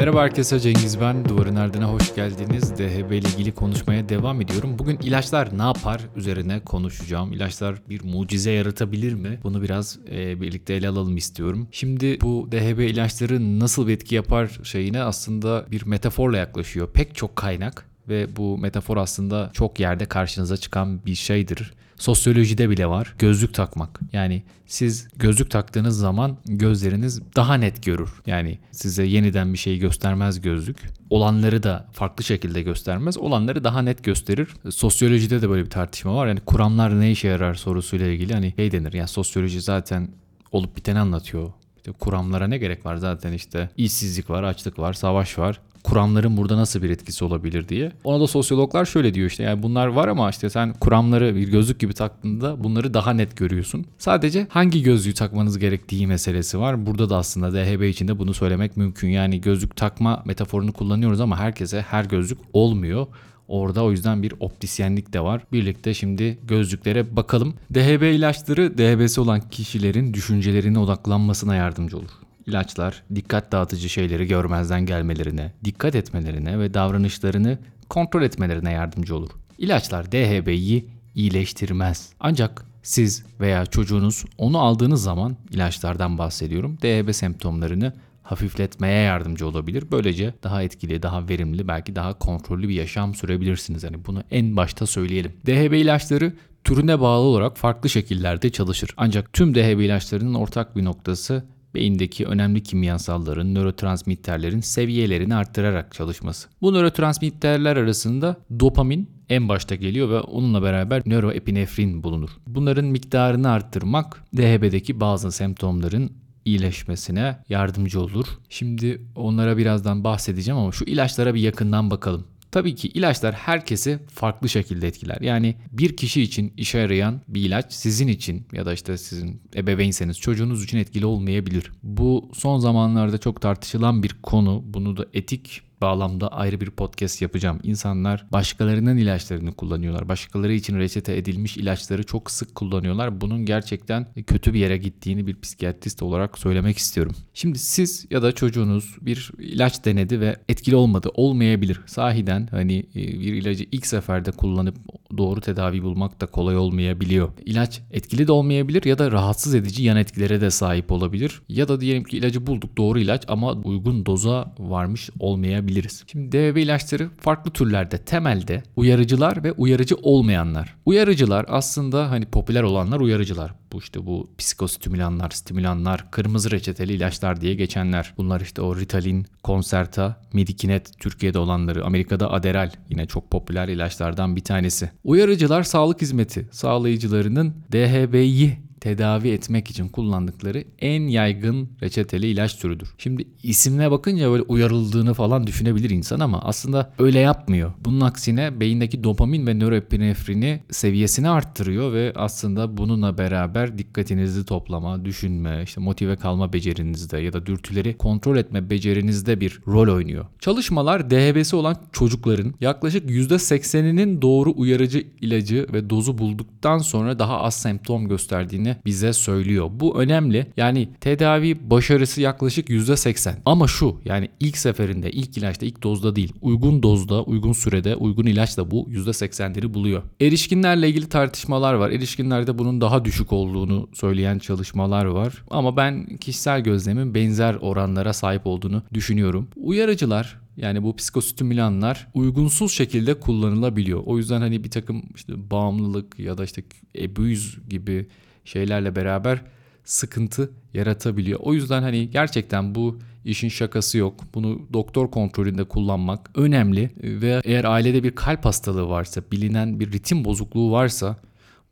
Merhaba herkese Cengiz ben. Duvarın Ardına hoş geldiniz. DHB ile ilgili konuşmaya devam ediyorum. Bugün ilaçlar ne yapar üzerine konuşacağım. İlaçlar bir mucize yaratabilir mi? Bunu biraz e, birlikte ele alalım istiyorum. Şimdi bu DHB ilaçları nasıl bir etki yapar şeyine aslında bir metaforla yaklaşıyor. Pek çok kaynak ve bu metafor aslında çok yerde karşınıza çıkan bir şeydir. Sosyolojide bile var. Gözlük takmak. Yani siz gözlük taktığınız zaman gözleriniz daha net görür. Yani size yeniden bir şeyi göstermez gözlük. Olanları da farklı şekilde göstermez. Olanları daha net gösterir. Sosyolojide de böyle bir tartışma var. Yani kuramlar ne işe yarar sorusuyla ilgili hani şey denir. Yani sosyoloji zaten olup biteni anlatıyor. İşte kuramlara ne gerek var zaten işte işsizlik var, açlık var, savaş var kuramların burada nasıl bir etkisi olabilir diye. Ona da sosyologlar şöyle diyor işte yani bunlar var ama işte sen kuramları bir gözlük gibi taktığında bunları daha net görüyorsun. Sadece hangi gözlüğü takmanız gerektiği meselesi var. Burada da aslında DHB içinde bunu söylemek mümkün. Yani gözlük takma metaforunu kullanıyoruz ama herkese her gözlük olmuyor. Orada o yüzden bir optisyenlik de var. Birlikte şimdi gözlüklere bakalım. DHB ilaçları DHB'si olan kişilerin düşüncelerine odaklanmasına yardımcı olur. İlaçlar dikkat dağıtıcı şeyleri görmezden gelmelerine, dikkat etmelerine ve davranışlarını kontrol etmelerine yardımcı olur. İlaçlar DHB'yi iyileştirmez. Ancak siz veya çocuğunuz onu aldığınız zaman ilaçlardan bahsediyorum. DHB semptomlarını hafifletmeye yardımcı olabilir. Böylece daha etkili, daha verimli, belki daha kontrollü bir yaşam sürebilirsiniz. Hani bunu en başta söyleyelim. DHB ilaçları türüne bağlı olarak farklı şekillerde çalışır. Ancak tüm DHB ilaçlarının ortak bir noktası beyindeki önemli kimyasalların, nörotransmitterlerin seviyelerini arttırarak çalışması. Bu nörotransmitterler arasında dopamin en başta geliyor ve onunla beraber nöroepinefrin bulunur. Bunların miktarını arttırmak DHB'deki bazı semptomların iyileşmesine yardımcı olur. Şimdi onlara birazdan bahsedeceğim ama şu ilaçlara bir yakından bakalım. Tabii ki ilaçlar herkesi farklı şekilde etkiler. Yani bir kişi için işe yarayan bir ilaç sizin için ya da işte sizin ebeveynseniz çocuğunuz için etkili olmayabilir. Bu son zamanlarda çok tartışılan bir konu. Bunu da etik bağlamda ayrı bir podcast yapacağım. İnsanlar başkalarının ilaçlarını kullanıyorlar. Başkaları için reçete edilmiş ilaçları çok sık kullanıyorlar. Bunun gerçekten kötü bir yere gittiğini bir psikiyatrist olarak söylemek istiyorum. Şimdi siz ya da çocuğunuz bir ilaç denedi ve etkili olmadı. Olmayabilir. Sahiden hani e, bir ilacı ilk seferde kullanıp doğru tedavi bulmak da kolay olmayabiliyor. İlaç etkili de olmayabilir ya da rahatsız edici yan etkilere de sahip olabilir. Ya da diyelim ki ilacı bulduk doğru ilaç ama uygun doza varmış olmayabilir kullanabiliriz. Şimdi DVB ilaçları farklı türlerde temelde uyarıcılar ve uyarıcı olmayanlar. Uyarıcılar aslında hani popüler olanlar uyarıcılar. Bu işte bu psikostimülanlar, stimülanlar, kırmızı reçeteli ilaçlar diye geçenler. Bunlar işte o Ritalin, Concerta, Medikinet Türkiye'de olanları, Amerika'da Aderal yine çok popüler ilaçlardan bir tanesi. Uyarıcılar sağlık hizmeti sağlayıcılarının DHB'yi tedavi etmek için kullandıkları en yaygın reçeteli ilaç türüdür. Şimdi isimine bakınca böyle uyarıldığını falan düşünebilir insan ama aslında öyle yapmıyor. Bunun aksine beyindeki dopamin ve nöroepinefrini seviyesini arttırıyor ve aslında bununla beraber dikkatinizi toplama, düşünme, işte motive kalma becerinizde ya da dürtüleri kontrol etme becerinizde bir rol oynuyor. Çalışmalar DHB'si olan çocukların yaklaşık %80'inin doğru uyarıcı ilacı ve dozu bulduktan sonra daha az semptom gösterdiğini olabileceğini bize söylüyor. Bu önemli. Yani tedavi başarısı yaklaşık %80. Ama şu yani ilk seferinde, ilk ilaçta, ilk dozda değil. Uygun dozda, uygun sürede, uygun ilaçla bu %80'leri buluyor. Erişkinlerle ilgili tartışmalar var. Erişkinlerde bunun daha düşük olduğunu söyleyen çalışmalar var. Ama ben kişisel gözlemin benzer oranlara sahip olduğunu düşünüyorum. Uyarıcılar yani bu psikostimülanlar uygunsuz şekilde kullanılabiliyor. O yüzden hani bir takım işte bağımlılık ya da işte abuse gibi şeylerle beraber sıkıntı yaratabiliyor. O yüzden hani gerçekten bu işin şakası yok. Bunu doktor kontrolünde kullanmak önemli ve eğer ailede bir kalp hastalığı varsa, bilinen bir ritim bozukluğu varsa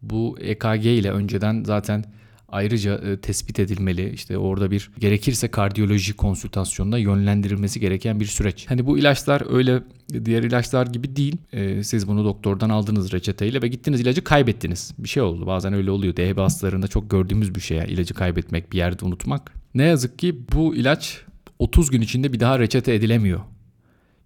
bu EKG ile önceden zaten ayrıca e, tespit edilmeli. İşte orada bir gerekirse kardiyoloji konsültasyonuna yönlendirilmesi gereken bir süreç. Hani bu ilaçlar öyle diğer ilaçlar gibi değil. E, siz bunu doktordan aldınız reçeteyle ve gittiniz ilacı kaybettiniz. Bir şey oldu. Bazen öyle oluyor. DHB hastalarında çok gördüğümüz bir şey. Yani ilacı kaybetmek, bir yerde unutmak. Ne yazık ki bu ilaç 30 gün içinde bir daha reçete edilemiyor.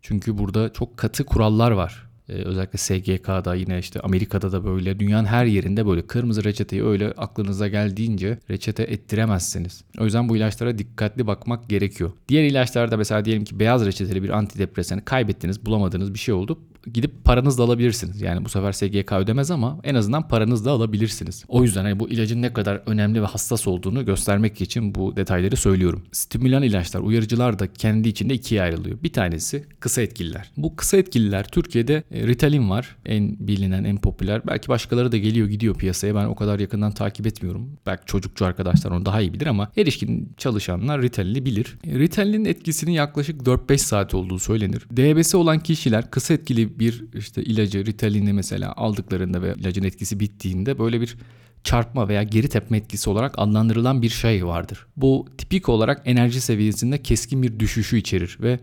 Çünkü burada çok katı kurallar var. E, özellikle SGK'da yine işte Amerika'da da böyle dünyanın her yerinde böyle kırmızı reçeteyi öyle aklınıza geldiğince reçete ettiremezsiniz. O yüzden bu ilaçlara dikkatli bakmak gerekiyor. Diğer ilaçlarda mesela diyelim ki beyaz reçeteli bir antidepresanı kaybettiniz, bulamadığınız bir şey oldu gidip paranızla alabilirsiniz. Yani bu sefer SGK ödemez ama en azından paranızla alabilirsiniz. O yüzden hani bu ilacın ne kadar önemli ve hassas olduğunu göstermek için bu detayları söylüyorum. Stimülan ilaçlar, uyarıcılar da kendi içinde ikiye ayrılıyor. Bir tanesi kısa etkililer. Bu kısa etkililer Türkiye'de e, Ritalin var. En bilinen, en popüler. Belki başkaları da geliyor gidiyor piyasaya. Ben o kadar yakından takip etmiyorum. Belki çocukçu arkadaşlar onu daha iyi bilir ama erişkin çalışanlar Ritalin'i bilir. E, Ritalin'in etkisinin yaklaşık 4-5 saat olduğu söylenir. DB'si olan kişiler kısa etkili bir işte ilacı Ritalin'i mesela aldıklarında ve ilacın etkisi bittiğinde böyle bir çarpma veya geri tepme etkisi olarak adlandırılan bir şey vardır. Bu tipik olarak enerji seviyesinde keskin bir düşüşü içerir ve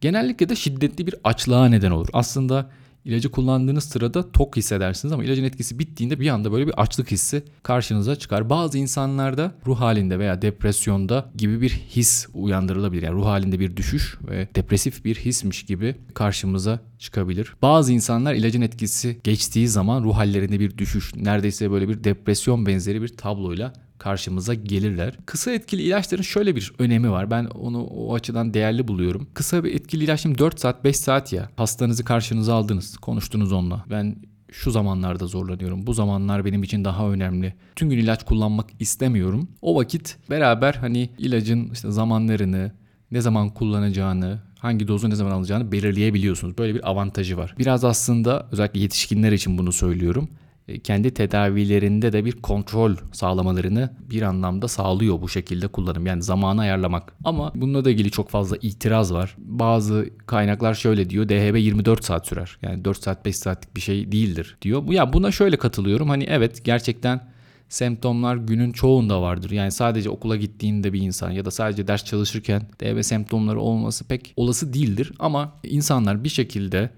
genellikle de şiddetli bir açlığa neden olur. Aslında İlacı kullandığınız sırada tok hissedersiniz ama ilacın etkisi bittiğinde bir anda böyle bir açlık hissi karşınıza çıkar. Bazı insanlarda ruh halinde veya depresyonda gibi bir his uyandırılabilir. Yani ruh halinde bir düşüş ve depresif bir hismiş gibi karşımıza çıkabilir. Bazı insanlar ilacın etkisi geçtiği zaman ruh hallerinde bir düşüş, neredeyse böyle bir depresyon benzeri bir tabloyla karşımıza gelirler. Kısa etkili ilaçların şöyle bir önemi var. Ben onu o açıdan değerli buluyorum. Kısa bir etkili ilaç şimdi 4 saat 5 saat ya. Hastanızı karşınıza aldınız. Konuştunuz onunla. Ben şu zamanlarda zorlanıyorum. Bu zamanlar benim için daha önemli. Tüm gün ilaç kullanmak istemiyorum. O vakit beraber hani ilacın işte zamanlarını, ne zaman kullanacağını, hangi dozu ne zaman alacağını belirleyebiliyorsunuz. Böyle bir avantajı var. Biraz aslında özellikle yetişkinler için bunu söylüyorum. E, kendi tedavilerinde de bir kontrol sağlamalarını bir anlamda sağlıyor bu şekilde kullanım. Yani zamanı ayarlamak. Ama bununla da ilgili çok fazla itiraz var. Bazı kaynaklar şöyle diyor. DHB 24 saat sürer. Yani 4 saat 5 saatlik bir şey değildir diyor. Ya buna şöyle katılıyorum. Hani evet gerçekten semptomlar günün çoğunda vardır. Yani sadece okula gittiğinde bir insan ya da sadece ders çalışırken DHB semptomları olması pek olası değildir. Ama insanlar bir şekilde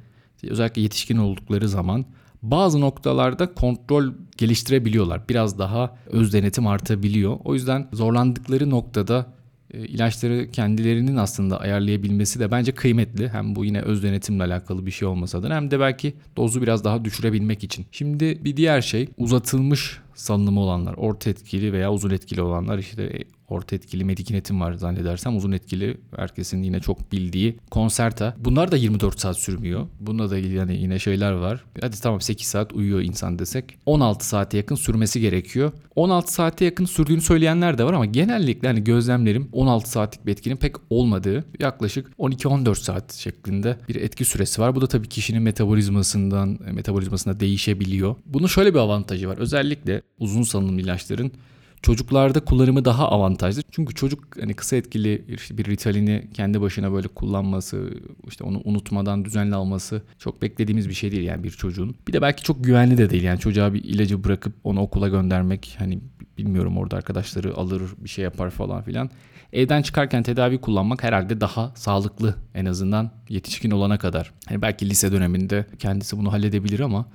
özellikle yetişkin oldukları zaman bazı noktalarda kontrol geliştirebiliyorlar. Biraz daha öz denetim artabiliyor. O yüzden zorlandıkları noktada e, ilaçları kendilerinin aslında ayarlayabilmesi de bence kıymetli. Hem bu yine öz denetimle alakalı bir şey olmasa da hem de belki dozu biraz daha düşürebilmek için. Şimdi bir diğer şey uzatılmış salınımı olanlar, orta etkili veya uzun etkili olanlar işte orta etkili Medikinetim var zannedersem. Uzun etkili herkesin yine çok bildiği Concerta. Bunlar da 24 saat sürmüyor. Bunda da yani yine şeyler var. Hadi tamam 8 saat uyuyor insan desek. 16 saate yakın sürmesi gerekiyor. 16 saate yakın sürdüğünü söyleyenler de var ama genellikle hani gözlemlerim 16 saatlik bir etkinin pek olmadığı yaklaşık 12-14 saat şeklinde bir etki süresi var. Bu da tabii kişinin metabolizmasından metabolizmasına değişebiliyor. Bunun şöyle bir avantajı var. Özellikle uzun salınım ilaçların Çocuklarda kullanımı daha avantajlı. Çünkü çocuk hani kısa etkili işte bir Ritalin'i kendi başına böyle kullanması, işte onu unutmadan düzenli alması çok beklediğimiz bir şey değil yani bir çocuğun. Bir de belki çok güvenli de değil yani çocuğa bir ilacı bırakıp onu okula göndermek hani bilmiyorum orada arkadaşları alır bir şey yapar falan filan. Evden çıkarken tedavi kullanmak herhalde daha sağlıklı en azından yetişkin olana kadar. Hani belki lise döneminde kendisi bunu halledebilir ama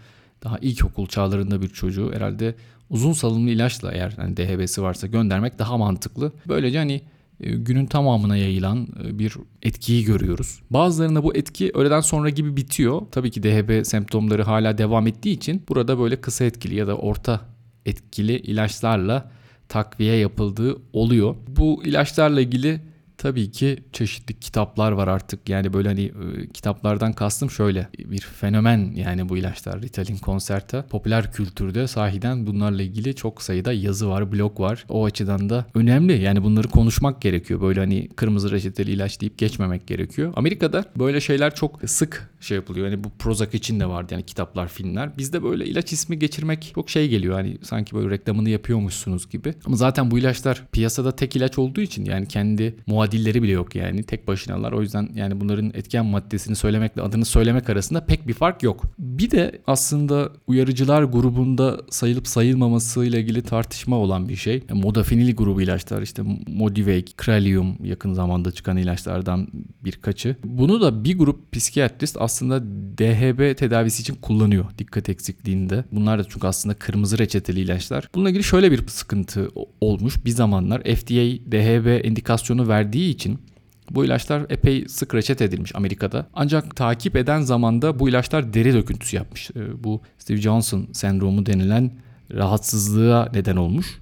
daha ilkokul çağlarında bir çocuğu herhalde uzun salınımlı ilaçla eğer hani DHB'si varsa göndermek daha mantıklı. Böylece hani e, günün tamamına yayılan e, bir etkiyi görüyoruz. Bazılarında bu etki öğleden sonra gibi bitiyor. Tabii ki DHB semptomları hala devam ettiği için burada böyle kısa etkili ya da orta etkili ilaçlarla takviye yapıldığı oluyor. Bu ilaçlarla ilgili Tabii ki çeşitli kitaplar var artık. Yani böyle hani e, kitaplardan kastım şöyle bir fenomen yani bu ilaçlar Ritalin Concerta. Popüler kültürde sahiden bunlarla ilgili çok sayıda yazı var, blog var. O açıdan da önemli. Yani bunları konuşmak gerekiyor. Böyle hani kırmızı reçeteli ilaç deyip geçmemek gerekiyor. Amerika'da böyle şeyler çok sık şey yapılıyor. Yani bu Prozac için de vardı yani kitaplar, filmler. Bizde böyle ilaç ismi geçirmek çok şey geliyor. Hani sanki böyle reklamını yapıyormuşsunuz gibi. Ama zaten bu ilaçlar piyasada tek ilaç olduğu için yani kendi muadil muadilleri bile yok yani. Tek başınalar. O yüzden yani bunların etken maddesini söylemekle adını söylemek arasında pek bir fark yok. Bir de aslında uyarıcılar grubunda sayılıp sayılmaması ile ilgili tartışma olan bir şey. Modafinil grubu ilaçlar işte Modivake, Kralium yakın zamanda çıkan ilaçlardan birkaçı. Bunu da bir grup psikiyatrist aslında DHB tedavisi için kullanıyor dikkat eksikliğinde. Bunlar da çünkü aslında kırmızı reçeteli ilaçlar. Bununla ilgili şöyle bir sıkıntı olmuş. Bir zamanlar FDA DHB indikasyonu verdiği verdiği için Bu ilaçlar epey sık reçet edilmiş Amerika'da. Ancak takip eden zamanda bu ilaçlar deri döküntüsü yapmış. Ee, bu Steve Johnson sendromu denilen rahatsızlığa neden olmuş.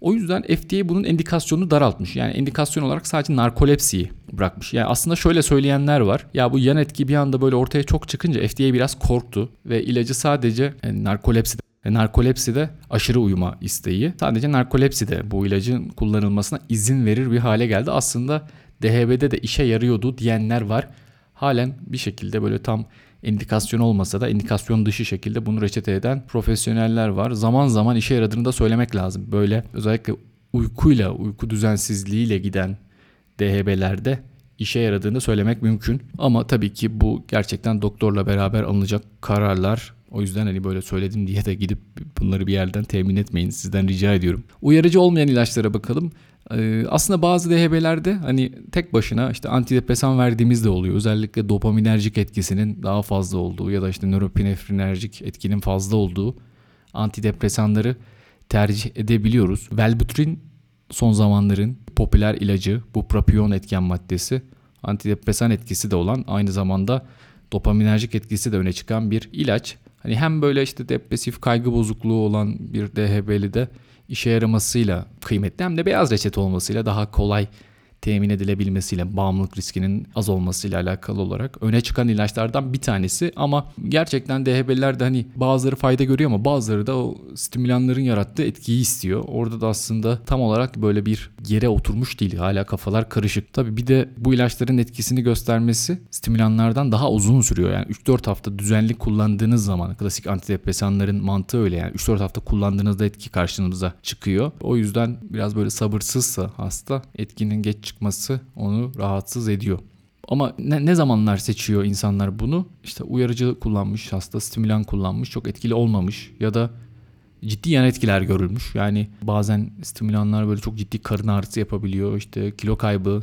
O yüzden FDA bunun indikasyonunu daraltmış. Yani indikasyon olarak sadece narkolepsiyi bırakmış. Yani aslında şöyle söyleyenler var. Ya bu yan etki bir anda böyle ortaya çok çıkınca FDA biraz korktu ve ilacı sadece yani narkolepsi ve narkolepside aşırı uyuma isteği sadece narkolepside bu ilacın kullanılmasına izin verir bir hale geldi. Aslında DHB'de de işe yarıyordu diyenler var. Halen bir şekilde böyle tam indikasyon olmasa da indikasyon dışı şekilde bunu reçete eden profesyoneller var. Zaman zaman işe yaradığını da söylemek lazım. Böyle özellikle uykuyla, uyku düzensizliğiyle giden DHB'lerde işe yaradığını söylemek mümkün. Ama tabii ki bu gerçekten doktorla beraber alınacak kararlar. O yüzden hani böyle söyledim diye de gidip bunları bir yerden temin etmeyin. Sizden rica ediyorum. Uyarıcı olmayan ilaçlara bakalım. Ee, aslında bazı DHB'lerde hani tek başına işte antidepresan verdiğimiz de oluyor. Özellikle dopaminerjik etkisinin daha fazla olduğu ya da işte nöropinefrinerjik etkinin fazla olduğu antidepresanları tercih edebiliyoruz. Velbutrin son zamanların popüler ilacı bu propion etken maddesi antidepresan etkisi de olan aynı zamanda dopaminerjik etkisi de öne çıkan bir ilaç. Hani hem böyle işte depresif kaygı bozukluğu olan bir DHB'li de işe yaramasıyla kıymetli hem de beyaz reçete olmasıyla daha kolay temin edilebilmesiyle bağımlılık riskinin az olmasıyla alakalı olarak öne çıkan ilaçlardan bir tanesi ama gerçekten DHB'lerde hani bazıları fayda görüyor ama bazıları da o stimülanların yarattığı etkiyi istiyor. Orada da aslında tam olarak böyle bir yere oturmuş değil. Hala kafalar karışık. Tabi bir de bu ilaçların etkisini göstermesi stimülanlardan daha uzun sürüyor. Yani 3-4 hafta düzenli kullandığınız zaman klasik antidepresanların mantığı öyle yani 3-4 hafta kullandığınızda etki karşınıza çıkıyor. O yüzden biraz böyle sabırsızsa hasta etkinin geç çıkması onu rahatsız ediyor. Ama ne, ne zamanlar seçiyor insanlar bunu? İşte uyarıcı kullanmış, hasta stimülan kullanmış, çok etkili olmamış ya da ciddi yan etkiler görülmüş. Yani bazen stimülanlar böyle çok ciddi karın ağrısı yapabiliyor. İşte kilo kaybı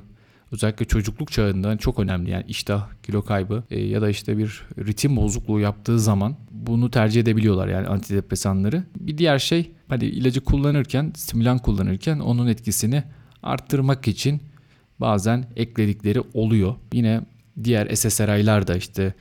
özellikle çocukluk çağında çok önemli. Yani iştah, kilo kaybı e, ya da işte bir ritim bozukluğu yaptığı zaman bunu tercih edebiliyorlar yani antidepresanları. Bir diğer şey hani ilacı kullanırken, stimülan kullanırken onun etkisini arttırmak için bazen ekledikleri oluyor. Yine diğer SSRI'lar da işte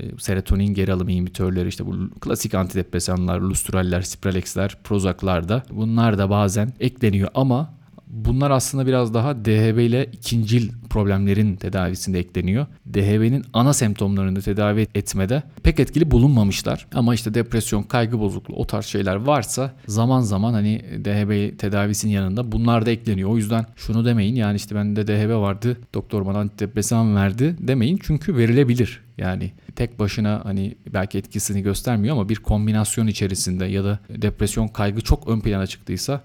e, serotonin geri alımı inhibitörleri işte bu klasik antidepresanlar, lustraller, spralexler, prozaklar da bunlar da bazen ekleniyor ama bunlar aslında biraz daha DHB ile ikincil problemlerin tedavisinde ekleniyor. DHB'nin ana semptomlarını tedavi etmede pek etkili bulunmamışlar. Ama işte depresyon, kaygı bozukluğu o tarz şeyler varsa zaman zaman hani DHB tedavisinin yanında bunlar da ekleniyor. O yüzden şunu demeyin yani işte bende DHB vardı doktor bana antidepresan verdi demeyin çünkü verilebilir. Yani tek başına hani belki etkisini göstermiyor ama bir kombinasyon içerisinde ya da depresyon kaygı çok ön plana çıktıysa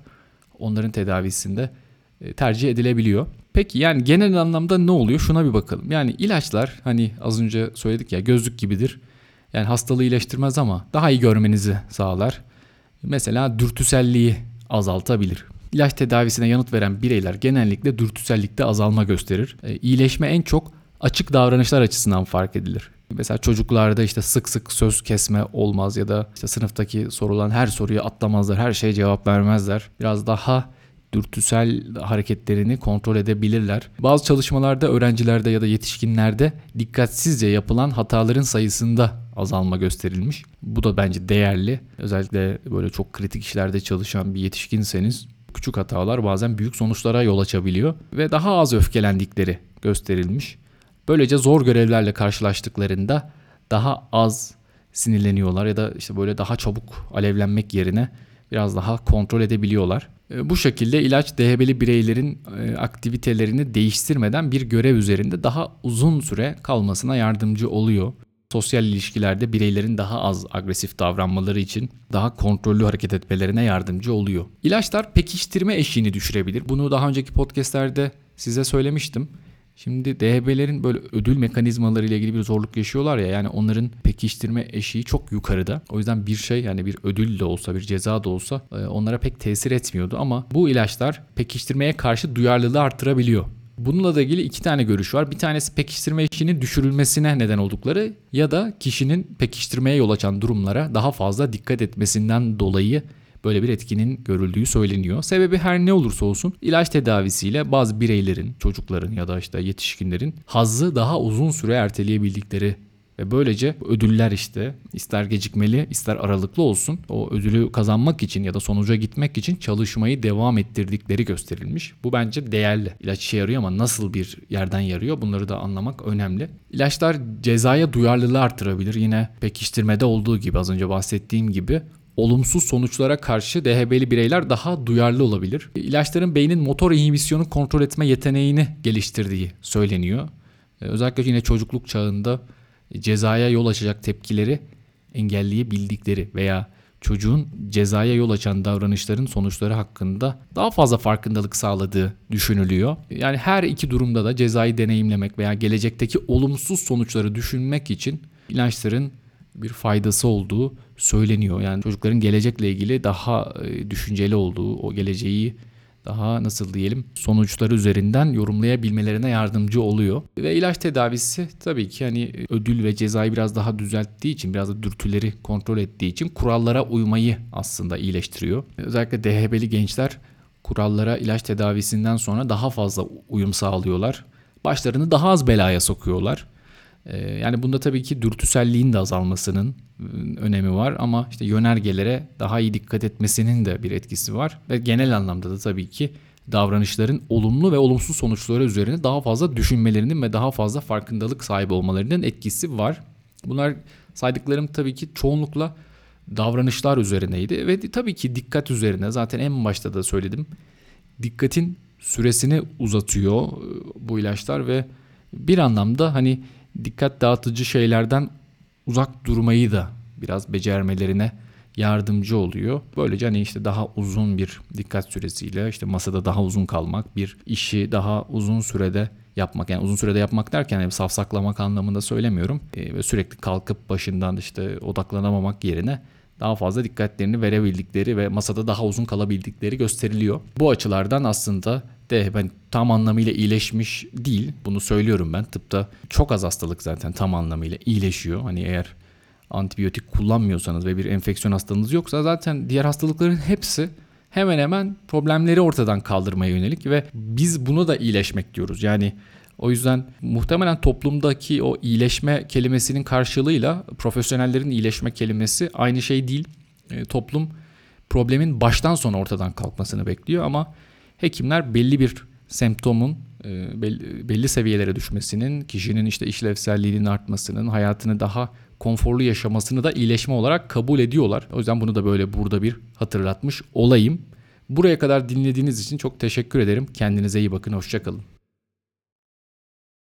onların tedavisinde e, tercih edilebiliyor. Peki yani genel anlamda ne oluyor? Şuna bir bakalım. Yani ilaçlar hani az önce söyledik ya gözlük gibidir. Yani hastalığı iyileştirmez ama daha iyi görmenizi sağlar. Mesela dürtüselliği azaltabilir. İlaç tedavisine yanıt veren bireyler genellikle dürtüsellikte azalma gösterir. E, iyileşme en çok açık davranışlar açısından fark edilir. Mesela çocuklarda işte sık sık söz kesme olmaz ya da işte sınıftaki sorulan her soruyu atlamazlar, her şeye cevap vermezler. Biraz daha dürtüsel hareketlerini kontrol edebilirler. Bazı çalışmalarda öğrencilerde ya da yetişkinlerde dikkatsizce yapılan hataların sayısında azalma gösterilmiş. Bu da bence değerli. Özellikle böyle çok kritik işlerde çalışan bir yetişkinseniz küçük hatalar bazen büyük sonuçlara yol açabiliyor ve daha az öfkelendikleri gösterilmiş. Böylece zor görevlerle karşılaştıklarında daha az sinirleniyorlar ya da işte böyle daha çabuk alevlenmek yerine biraz daha kontrol edebiliyorlar. E, bu şekilde ilaç DHB'li bireylerin e, aktivitelerini değiştirmeden bir görev üzerinde daha uzun süre kalmasına yardımcı oluyor. Sosyal ilişkilerde bireylerin daha az agresif davranmaları için daha kontrollü hareket etmelerine yardımcı oluyor. İlaçlar pekiştirme eşiğini düşürebilir. Bunu daha önceki podcastlerde size söylemiştim. Şimdi DHB'lerin böyle ödül mekanizmaları ile ilgili bir zorluk yaşıyorlar ya yani onların pekiştirme eşiği çok yukarıda. O yüzden bir şey yani bir ödül de olsa bir ceza da olsa e, onlara pek tesir etmiyordu ama bu ilaçlar pekiştirmeye karşı duyarlılığı arttırabiliyor. Bununla da ilgili iki tane görüş var. Bir tanesi pekiştirme eşiğinin düşürülmesine neden oldukları ya da kişinin pekiştirmeye yol açan durumlara daha fazla dikkat etmesinden dolayı böyle bir etkinin görüldüğü söyleniyor. Sebebi her ne olursa olsun ilaç tedavisiyle bazı bireylerin, çocukların ya da işte yetişkinlerin hazzı daha uzun süre erteleyebildikleri ve böylece ödüller işte ister gecikmeli ister aralıklı olsun o ödülü kazanmak için ya da sonuca gitmek için çalışmayı devam ettirdikleri gösterilmiş. Bu bence değerli. İlaç işe yarıyor ama nasıl bir yerden yarıyor bunları da anlamak önemli. İlaçlar cezaya duyarlılığı artırabilir. Yine pekiştirmede olduğu gibi az önce bahsettiğim gibi olumsuz sonuçlara karşı DHB'li bireyler daha duyarlı olabilir. İlaçların beynin motor inhibisyonu kontrol etme yeteneğini geliştirdiği söyleniyor. Özellikle yine çocukluk çağında cezaya yol açacak tepkileri engelleyebildikleri veya çocuğun cezaya yol açan davranışların sonuçları hakkında daha fazla farkındalık sağladığı düşünülüyor. Yani her iki durumda da cezayı deneyimlemek veya gelecekteki olumsuz sonuçları düşünmek için ilaçların bir faydası olduğu söyleniyor. Yani çocukların gelecekle ilgili daha e, düşünceli olduğu, o geleceği daha nasıl diyelim sonuçları üzerinden yorumlayabilmelerine yardımcı oluyor. Ve ilaç tedavisi tabii ki hani ödül ve cezayı biraz daha düzelttiği için biraz da dürtüleri kontrol ettiği için kurallara uymayı aslında iyileştiriyor. Özellikle DHB'li gençler kurallara ilaç tedavisinden sonra daha fazla uyum sağlıyorlar. Başlarını daha az belaya sokuyorlar. Ee, yani bunda tabii ki dürtüselliğin de azalmasının ıı, önemi var ama işte yönergelere daha iyi dikkat etmesinin de bir etkisi var ve genel anlamda da tabii ki davranışların olumlu ve olumsuz sonuçları üzerine daha fazla düşünmelerinin ve daha fazla farkındalık sahibi olmalarının etkisi var. Bunlar saydıklarım tabii ki çoğunlukla davranışlar üzerineydi ve tabii ki dikkat üzerine zaten en başta da söyledim. Dikkatin süresini uzatıyor ıı, bu ilaçlar ve bir anlamda hani dikkat dağıtıcı şeylerden uzak durmayı da biraz becermelerine yardımcı oluyor. Böylece hani işte daha uzun bir dikkat süresiyle işte masada daha uzun kalmak, bir işi daha uzun sürede yapmak yani uzun sürede yapmak derken yani safsaklamak anlamında söylemiyorum. E, ve sürekli kalkıp başından işte odaklanamamak yerine daha fazla dikkatlerini verebildikleri ve masada daha uzun kalabildikleri gösteriliyor. Bu açılardan aslında de ben tam anlamıyla iyileşmiş değil. Bunu söylüyorum ben. Tıpta çok az hastalık zaten tam anlamıyla iyileşiyor. Hani eğer antibiyotik kullanmıyorsanız ve bir enfeksiyon hastalığınız yoksa zaten diğer hastalıkların hepsi hemen hemen problemleri ortadan kaldırmaya yönelik ve biz bunu da iyileşmek diyoruz. Yani o yüzden muhtemelen toplumdaki o iyileşme kelimesinin karşılığıyla profesyonellerin iyileşme kelimesi aynı şey değil. E, toplum problemin baştan sona ortadan kalkmasını bekliyor ama hekimler belli bir semptomun e, belli seviyelere düşmesinin, kişinin işte işlevselliğinin artmasının, hayatını daha konforlu yaşamasını da iyileşme olarak kabul ediyorlar. O yüzden bunu da böyle burada bir hatırlatmış olayım. Buraya kadar dinlediğiniz için çok teşekkür ederim. Kendinize iyi bakın, hoşçakalın.